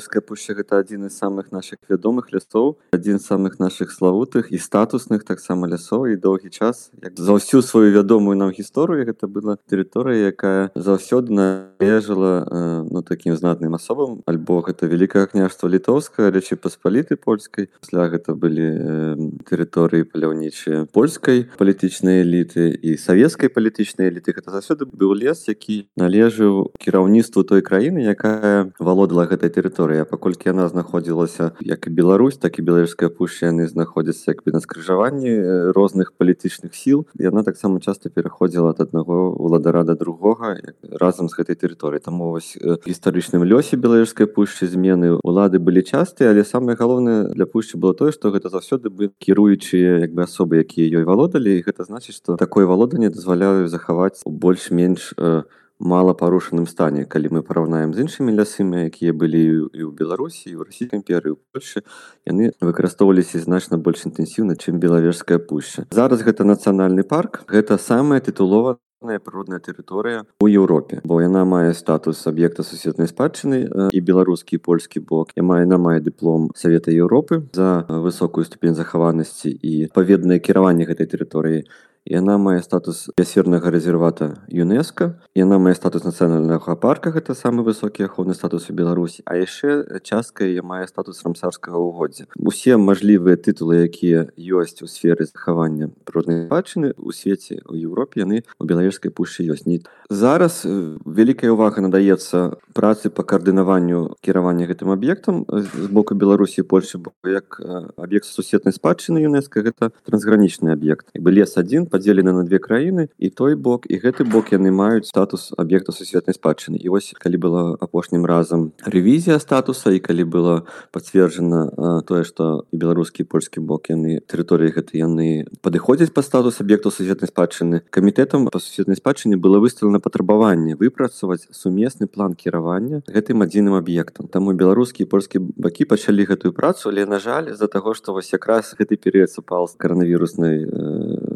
беларуская пушча гэта адзін з самых наших вядомых лясоў адзін з самых наших славутых і статусных таксама лясоў і доўгі час як за ўсю сваю вядомую нам гісторыю гэта была тэрыторыя якая заўсёды належала э, ну таким знатным асобам альбо гэта вялікае княжства літоўская рэчы паспаліты польскай пасля гэта былі э, тэрыторыі паляўнічыя польскай палітычнай эліты і савецкай палітычнай эліты. Гэта заўсёды быў лес які належыў кіраўніцтву той краіны якая валодала гэтай тэрыторыі паколькі яна знаходзілася як і Беларусь так і беларуская пушча яны знаходзяцца як бы на скрыжаванні розных палітычных сіл яна таксама часто пераходзіла ад аднаго уладара да другога разам з гэтай тэрыторыі там вось гістарычным лёсе беларускай пушчы змены улады былі частыя але самае галоўнае для пушчы было тое што гэта заўсёды бы кіруючыя як бы асобы якія ёй валодалі. Гэта значыць што такое валоданне дазваляю захаваць больш-менш у мала парушаным стане калі мы параўнаем з іншымі лясамі якія былі і ў беларусі у расійскай імперыі Польшы яны выкарыстоўваліся значна больш інтэнсіўна чым белавежская пушча зараз гэта нацыянальны парк. Гэта самая тытулова прыродная тэрыторыя у Еўропе бо яна мае статус аб'екта сусветнай спадчыны і беларускі польскі бок. Я мае на мае дыплом савета Еўропы за высокую ступень захаванасці і паведнае кіраванне гэтай тэрыторыі яна мае статус бясфернага рэзервата ЮНЕСКО. Яна мае статус нацыянальнага парка гэта самы высокі ахоўны статус у Беларусі. А яшчэ частка я мае статус рамсарскага ўгоддзя. Усе мажлівыя тытулы якія ёсць у сферы захавання прыроднай бачыны у свеце у Еўропе яны у беларускай пушчы ёсць. Ні. Зараз вялікая ўвага надаецца працы по каардынаванню кіравання гэтым аб'ектам з боку беларусі Польшы як аб'ект сусветнай спадчыны ЮНЕСКО гэта трансгранічны аб'ект. Бы лес адзін падзелены на две краіны і той бок і гэты бок яны маюць статус аб'екта сусветнай спадчыны. І вось калі было апошнім разам рэвізія статуса і калі было пацверджана тое што і беларускі польскі бок яны тэрыторыі гэты яны падыходзяць па статус аб'екту сусветнай спадчыны камітэтам па сусветнай спадчыне было выставлена патрабаванне выпрацаваць сумесны план кіравання гэтым адзіным аб'ектам. Таму беларускі польскі бакі пачалі гэтую працу але на жаль з-за таго што вось якраз гэты перыяд супал з каранавіруснай э,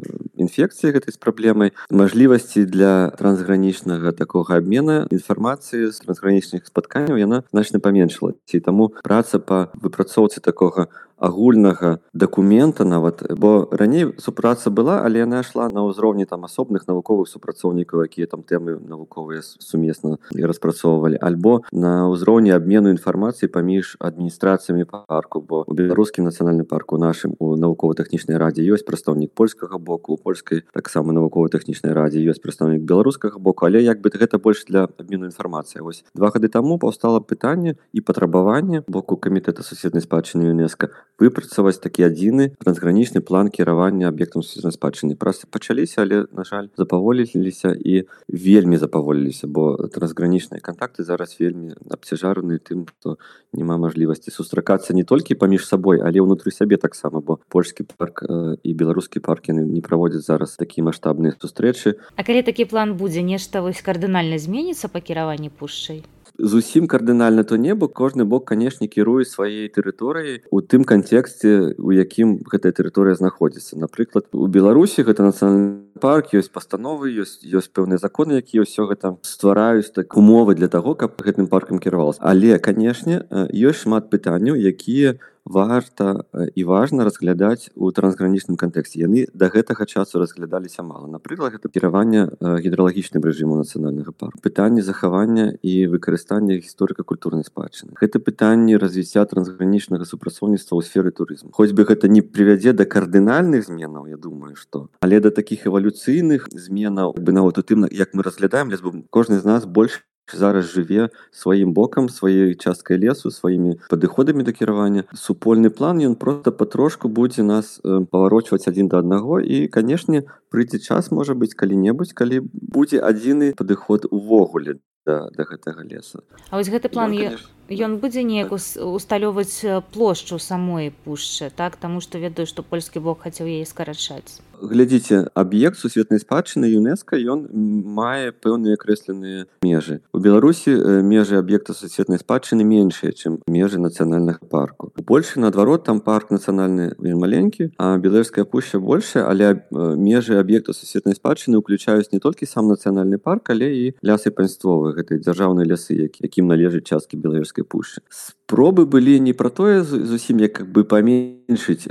інфекцыі гэтай з праблемай мажлівасці для трансгранічнага такога абмена інфармацыі з трансгранічных спатканняў яна значна паменшыла ці таму праца па выпрацоўцы такога агульнага дакумента нават. Бо раней супраца была але яна ішла на ўзроўні там асобных навуковых супрацоўнікаў якія там тэмы навуковыя сумесна распрацоўвалі. Альбо на ўзроўні абмену інфармацыі паміж адміністрацыямі парку бо у беларускім нацыянальным парку нашым у навукова-тэхнічнай радзе ёсць прадстаўнік польскага боку у польскай таксама навукова-тэхнічнай радзе ёсць прадстаўнік беларускага боку. Але як бы гэта больш для абмену інфармацыі? Вось два гады таму паўстала пытанне і патрабаванне боку камітэта сусветнай спадчыны ЮНЕСКО выпрацаваць такі адзіны трансгранічны план кіравання аб'ектам сусветнай спадчыны. Працы пачаліся але на жаль запаволіліся і вельмі запаволіліся бо трансгранічныя контакты зараз вельмі абцяжараны тым што няма мажлівасці сустракацца не толькі паміж сабой але ўнутры сябе таксама бо польскі парк і беларускі парк яны не праводзяць зараз такі маштабныя сустрэчы. А калі такі план будзе нешта вось кардынальна зменіцца па кіраванні пушчай зусім кардынальна то небо кожны бок канешне кіруе сваёй тэрыторыяй у тым кантэксце у якім гэтая тэрыторыя знаходзіцца напрыклад у беларусі гэта нацыянальны парк ёсць пастановы ёсць ёсць пэўныя законы якія ўсё гэта ствараюць так умовы для таго каб гэтым паркам кіравалася але канешне ёсць шмат пытанняў якія у варта і важна разглядаць у трансгранічным кантэксце. Яны да гэтага часу разглядаліся мала. Напрыклад гэта кіраванне гідралагічным рэжыму нацыянальнага парку. Пытанне захавання і выкарыстання гісторыка-культурнай спадчыны. Гэта пытанне развіцця трансгранічнага супрацоўніцтва ў сферы турызму. Хоць бы гэта не прывядзе да кардынальных зменаў я думаю што але да такіх эвалюцыйных зменаў бы нават у тым як мы разглядаем лес кожны з нас больш зараз жыве сваім бокам сваёй часткай лесу сваімі падыходамі да кіравання супольны план ён просто патрошку будзе нас паварочваць адзін да аднаго і канешне прыйдзе час можа быць калі-небудзь калі будзе адзіны падыход увогуле да, да гэтага леса. А вось гэты план ён, ён будзе неяк усталёваць плошчу самой пушчы так? Таму што ведаю што польскі бок хацеў яе скарачаць. Глядзіце аб'ект сусветнай спадчыны ЮНЕСКА ён мае пэўныя крэсленыя межы. У беларусі э, межы аб'екта сусветнай спадчыны меншыя чым межы нацыянальных парку больше наадварот там парк нацыянальны маленькі а беларуская пуща большая але э, межы аб'екта сусветнай спадчыны уключаюць не толькі сам нацыянальны парк але і лясы паньствовы гэтай дзяржаўнай лясы які якім належыць часткі беларускай пушчы спробы былі не пра тое зусім як бы паменшыць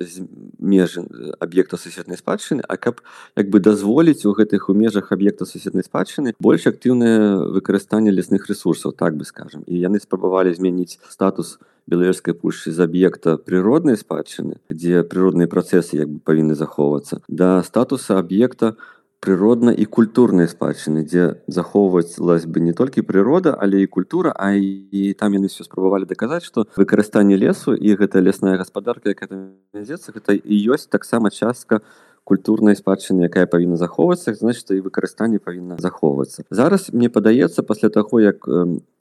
межы аб'екта сусветнай спадчыны а каб як бы дазволіць у гэтых у межах аб'екта сусветнай спадчыны больш актыўнае выкарыстанне лясных ресурсаў так бы скажем. І яны спрабавалі змяніць статус беларускай пушчы з аб'екта прыроднай спадчыны дзе прыродныя працэсы як бы павінны захоўвацца да статуса аб'екта прыродна і культурнай спадчыны дзе захоўваць бы не толькі прырода але і культура а і там яны все спрабавалі даказаць што выкарыстанне лесу і гэта лясная гаспадарка як вядзецца гэта і ёсць таксама частка культурнай спадчыны якая павінна захоўвацца значит і выкарыстанне павінна захоўвацца. Зараз мне падаецца пасля таго як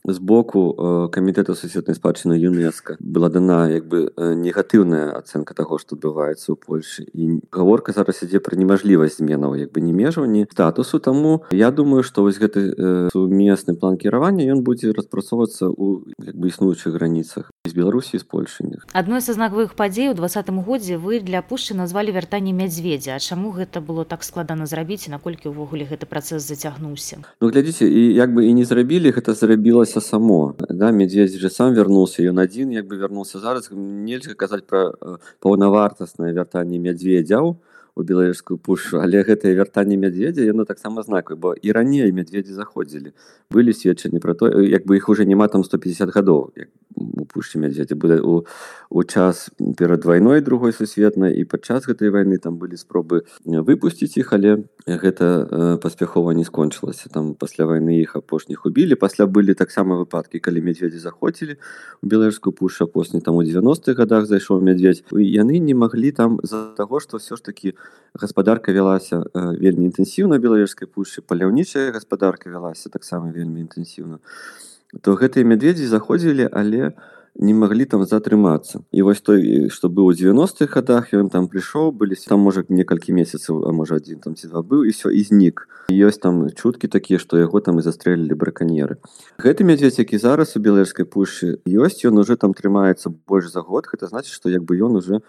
з боку камітэта сусветнай спадчыны ЮНЕСКА была дана як бы негатыўная ацэнка таго што адбываецца ў Польшы і гаворка зараз ідзе пра немажлівасць зменаў як бы не межаў ні статусу. Таму я думаю што вось гэты сумесны план кіравання ён будзе распрацоўвацца ў як бы існуючых граніцах з беларусі з польшыні адной са знакавых падзей у двадцатым годзе вы для пушчы назвалі вяртанне мядзведзя А чаму гэта было так складана зрабіць наколькі ўвогуле гэты працэс зацягнуўся? Ну глядзіце і як бы і не зрабілі гэта зрабілася само. Да медведь же сам вярнулся ён адзін як бы вярнулся зараз. Нельга казаць пра паўнавартаснае вяртанне мядзведзяў у беларускую пушу. Але гэтае вяртанне мядзведзя яно таксама знакай бо і раней мядзведзі заходзілі былі сведчанні пра то як бы іх уже няма там 150 гадоў у пушчы мядзведзя будзе у у час перад вайной другой сусветнай і падчас гэтай вайны там былі спробы выпусціць іх але гэта э, паспяхова не скончылася. Там пасля вайны іх апошніх убілі. Пасля былі таксама выпадкі калі мядзведзі заходзілі у беларускую пушу апошні там у 90-х годах зайшоў мядзведь яны не маглі там з-за таго што ўсё ж такі гаспадарка вялася э, вельмі інтэнсіўна беларускай пушчы паляўнічая гаспадарка вялася таксама вельмі інтэнсіўна. То гэтыя мядведзі заходзілі але у не маглі там затрымацца. І вось той што быў у 90-х годах ён там прыйшоў былі там можа некалькі месяцаў а можа адзін там ці два быў і все і знік. Ёсць там чуткі такія што яго там і застрэлілі браканьеры. Гэты мядзведь які зараз у беларускай пушы ёсць ён уже там трымаецца больш за год. Гэта значит што як бы ён уже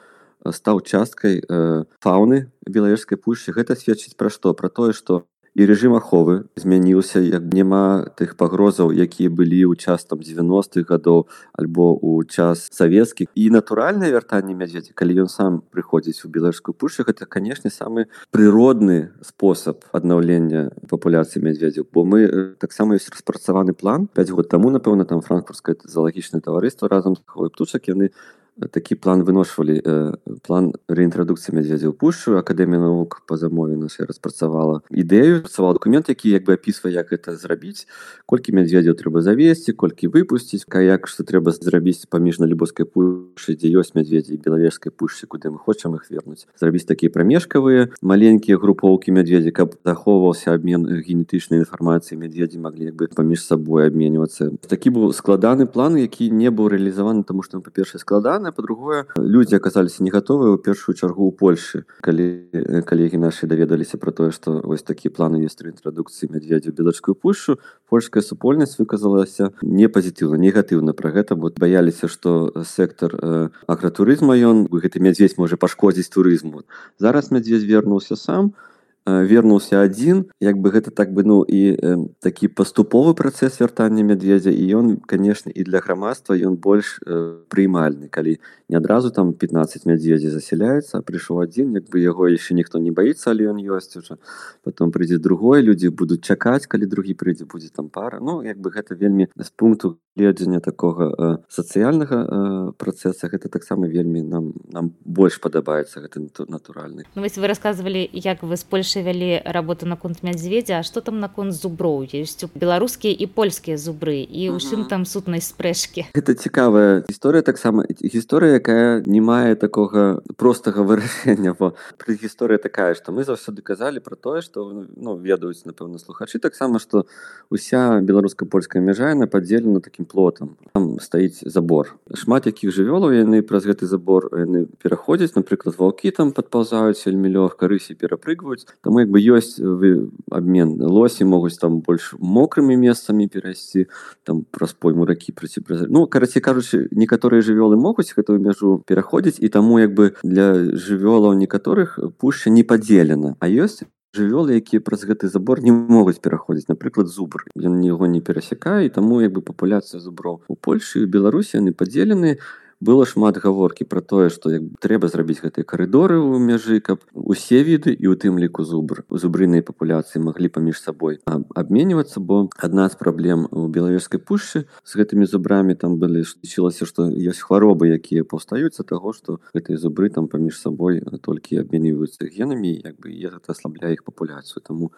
стаў часткай э, фауны беларускай пушчы. Гэта сведчыць пра што? Пра тое што і рэжым аховы змяніўся як няма тых пагрозаў якія былі ў час там 90-х гадоў альбо ў час савецкіх. І натуральнае вяртанне мядзведзя калі ён сам прыходзіць у беларускую пушу гэта канешне самы прыродны спосаб аднаўлення папуляцыі мядзведзяў. Бо мы таксама ёсць распрацаваны план. 5 год таму напэўна там франкфуртскае залагічнае таварыства разам з хвой птушак яны такі план выношвалі э, план рэінтрадукцыі мядзведзя ў пушчу акадэмія навук па замове нашай распрацавала ідэю працаваў документ які як бы апісвае як гэта зрабіць колькі мядзведзяў трэба завесці колькі выпусціць каяк што трэба зрабіць паміж на любоскай пушы дзе ёсць мядзведзі белавежскай пушчы куды мы хочам іх вернуць зрабіць такія прамежкавыя маленькія групоўкі мядзведзі каб захоўваўся абмен генетычнай інфармацыі мядзведзі маглі як бы паміж сабой абменьвацца такі быў складаны план які не быў рэалізаваны таму што па-першае складана складана по-другое людзі аказаліся не гатовыя ў першую чаргу ў Польшы калі калегі нашы даведаліся про тое што вось такі планы ёсць інтрадукцыі мядзведзю белачкую пушу польская супольнасць выказалася не пазітыўна негатыўна пра гэта. Бо баяліся што сектор э, агратурызма ён гэты мядзведь можа пашкодзіць турызму зараз мядзведь вернуўся сам то вернуўся адзін як бы гэта так бы ну і э, такі паступовы працэс вяртання мядведзя і ён канешне і для грамадства ён больш э, прыймальны калі не адразу там 15 мядзведзі засяляецца прыйшоў адзін як бы яго яшчэ ніхто не баіцца але ён ёсць уже. Потом прыйдзе другое людзі будуць чакаць калі другі прыйдзе будзе там пара. Ну як бы гэта вельмі з пункту гледжання такога э, сацыяльнага э, працэса гэта таксама вельмі нам нам больш падабаецца гэты натуральны ну, вы рассказывалі як вы з яшчэ вялі работу наконт мядзведзя А што там наконт зуброў ёсць беларускія і польскія зубры і ў чым там сутнай спрэчкі гэта цікавая гісторыя таксама гісторыя якая не мае такога простага вырашэння бо гісторыя такая што мы заўсёды казалі пра тое што ну ведаюць напэўна слухачы таксама што уся беларуска-польская мяжа яна падзелена такім плотам. Там стаіць забор. Шмат якіх жывёлаў яны праз гэты забор яны пераходзяць напрыклад ваўкі там падпаўзаюць вельмі лёгка рысі перапрыгваюць. Таму як бы ёсць вы абмен лосі могуць там больш мокрымі месцамі перайсці там праз пойму ракі праці ну карацей кажучы некаторыя жывёлы могуць гэтую мяжу пераходзіць і таму як бы для жывёлаў некаторых пушча не падзелена а ёсць жывёлы якія праз гэты забор не могуць пераходзіць напрыклад зубр. Ён яго не перасякае таму як бы папуляцыя зуброў у польльшы беларусі яны падзелены было шмат гаворкі пра тое што як трэба зрабіць гэтыя карыдоры ў мяжы каб усе віды і у тым ліку зубр зубрынай папуляцыі маглі паміж сабой абменьвацца бо адна з праблем у белавежскай пушчы з гэтымі зубрамі там былі лічылася што ёсць хваробы якія паўстаюцца таго што гэтыя зубры там паміж сабой толькі абменьваюцца генамі як бы гэта аслабляе іх папуляцыю. Таму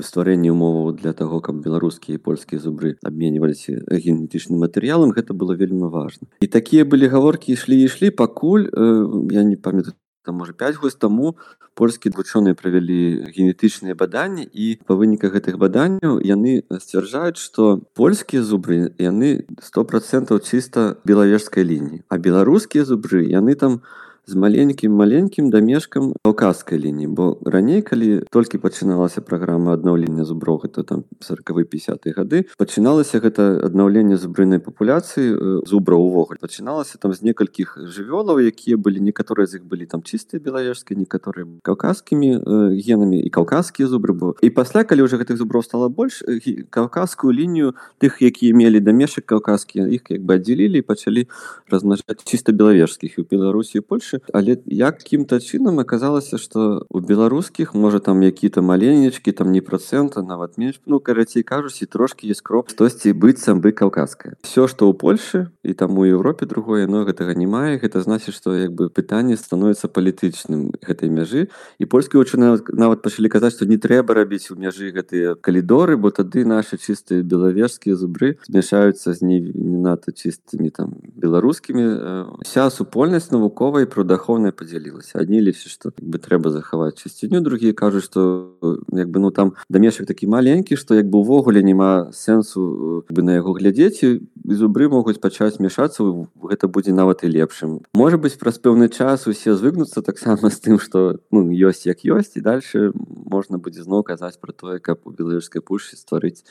стварэнне умоваў для таго каб беларускія і польскія зубры абменьваліся генетычным матэрыялам гэта было вельмі важна. І такія былі гаворкі ішлі ішлі пакуль э, я не памятаю там можа 5 год таму польскія вучоныя правялі генетычныя баданні і па выніках гэтых баданняў яны сцвярджаюць што польскія зубры яны сто процентаў чыста белавежскай лініі а беларускія зубры яны там у з маленькім маленькім дамешкам каўказскай лініі бо раней калі толькі пачыналася праграма аднаўлення зуброў это там сороквы 50 гады пачыналася гэта аднаўленне зубрынай папуляцыі зубра увогуле пачыналася там з некалькіх жывёлаў якія былі некаторыя з іх былі там чыстыя белавежскія некаторыя каўказскімі генамі і каўказскія зубры бо і пасля калі ўжо гэтых зуброў стала больш каўказскую лінію тых якія мелі дамешак каўказскія іх як бы аддзялілі і пачалі размнажаць чыста белавежскіх у беларусі польльшы грошы але якім-то чынам аказалася што у беларускіх можа там які-то маленечкі там не процента нават менш ну карацей кажуць і трошки есть кроп штосьці быццам бы каўказская все что ў польльше і там у Европе другое но гэтага не мае гэта значит что як бы пытанне становится палітычным гэтай мяжы і польскі вучаны нават пачалі казаць что не трэба рабіць у мяжы гэтыя калідоры бо тады наши чыстыя белавежскія зубры змяшаюцца з не не надта чыстымі там беларускімі. Вся супольнасць навуковай про прудахоўная падзялілася адні лічаць што бы трэба захаваць чысціню другія кажуць што як бы ну там дамешак такі маленькі што як бы увогуле няма сэнсу бы на яго глядзець зубры могуць пачаць мяшацца гэта будзе нават і лепшым. Можа быць праз пэўны час усе звыкнуцца таксама з тым што ну ёсць як ёсць і дальше можна будзе зноў казаць пра тое каб у беларускай пушчы стварыць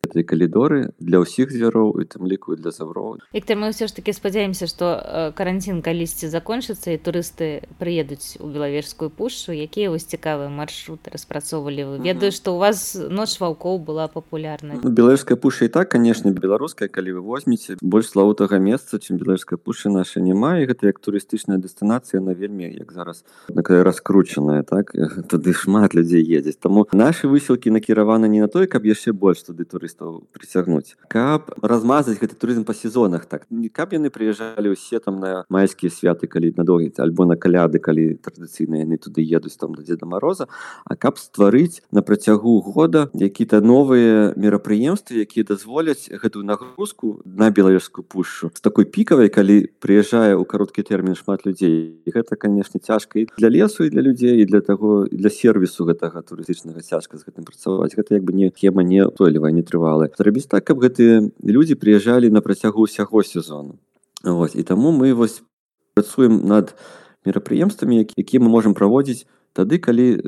гэтыя калідоры для ўсіх звяроў і тым ліку для завроў Віктор мы ўсё ж таки спадзяемся што каранцін калісьці закончыцца і турысты прыедуць у белавежскую пушчу. Якія вось цікавыя маршруты распрацоўвалі вы? Ведаю што у вас ноч ваўкоў была папулярна ну, беларуская пуша і так канешне беларуская калі вы возьмеце. Больш славутага месца чым беларуская пуша наша няма. І гэта як турыстычная дэстынацыя на вельмі як зараз такая раскручаная так? Туды шмат людзей едзець таму нашы высілкі накіраваны не на тое каб яшчэ больш туды турыстаў прыцягнуць каб размазаць гэты турызм па сезонах так? Не каб яны прыязджалі ўсе там на майскія святы калі на догляд альбо на каляды калі традыцыйна яны туды едуць там да дзеда мороза а каб стварыць на працягу года які-то новыя мерапрыемствы якія дазволяць гэтую нагрузку на беларускую пушчу з такой пікавай калі прыязджае ў кароткі тэрмін шмат людзей і гэта канешне цяжка і для лесу і для людзей і для таго для сервісу гэтага турыстычнага цяжка з гэтым працаваць. Гэта як бы не хема не тойлівая не трывала зрабіць так каб гэтыя людзі прыязджалі на працягу ўсяго сезону. Вось і таму мы вось працуем над мерапрыемствамі якія мы можемм праводзіць тады калі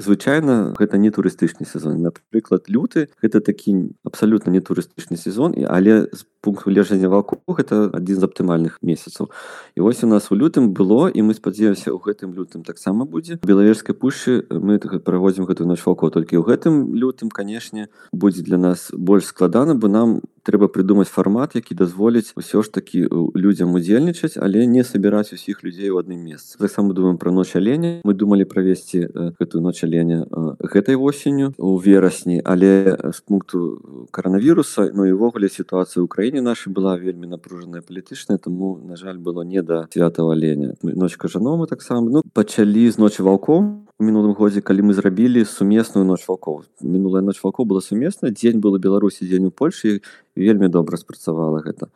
звычайна гэта не турыстычны сезон. Напрыклад люты гэта такі абсалютна не турыстычны сезон і але з пункт лежання ваку гэта адзін з аптымальных месяцаў і вось у нас у лютым было і мы спадзеемся ў гэтым лютым таксама будзе белавежскай пушчы мы праводзім гэтую ноч ваку толькі ў гэтым лютым канешне будзе для нас больш складана бо нам трэба прыдумаць фармат які дазволіць усё ж такі людзям удзельнічаць але не сабіраць усіх людзей у адным месцы таксама думаем пра ноч аленя мы думалі правесці гэтую ноч аленя гэтай восенню у верасні але з пункту каранавіруса ну і ўвогуле сітуацыя ў краіне наша была вельмі напружаная палітычная тому на жаль было не да святого леня ноч кажанома таксама ну пачалі з ночы ваўком у мінулым годзе калі мы зрабілі сумесную ноч ваўкоў мінулая ноч ваўкоў была сумесна дзень было беларусі дзень у польльшы вельмі добра спрацавала гэта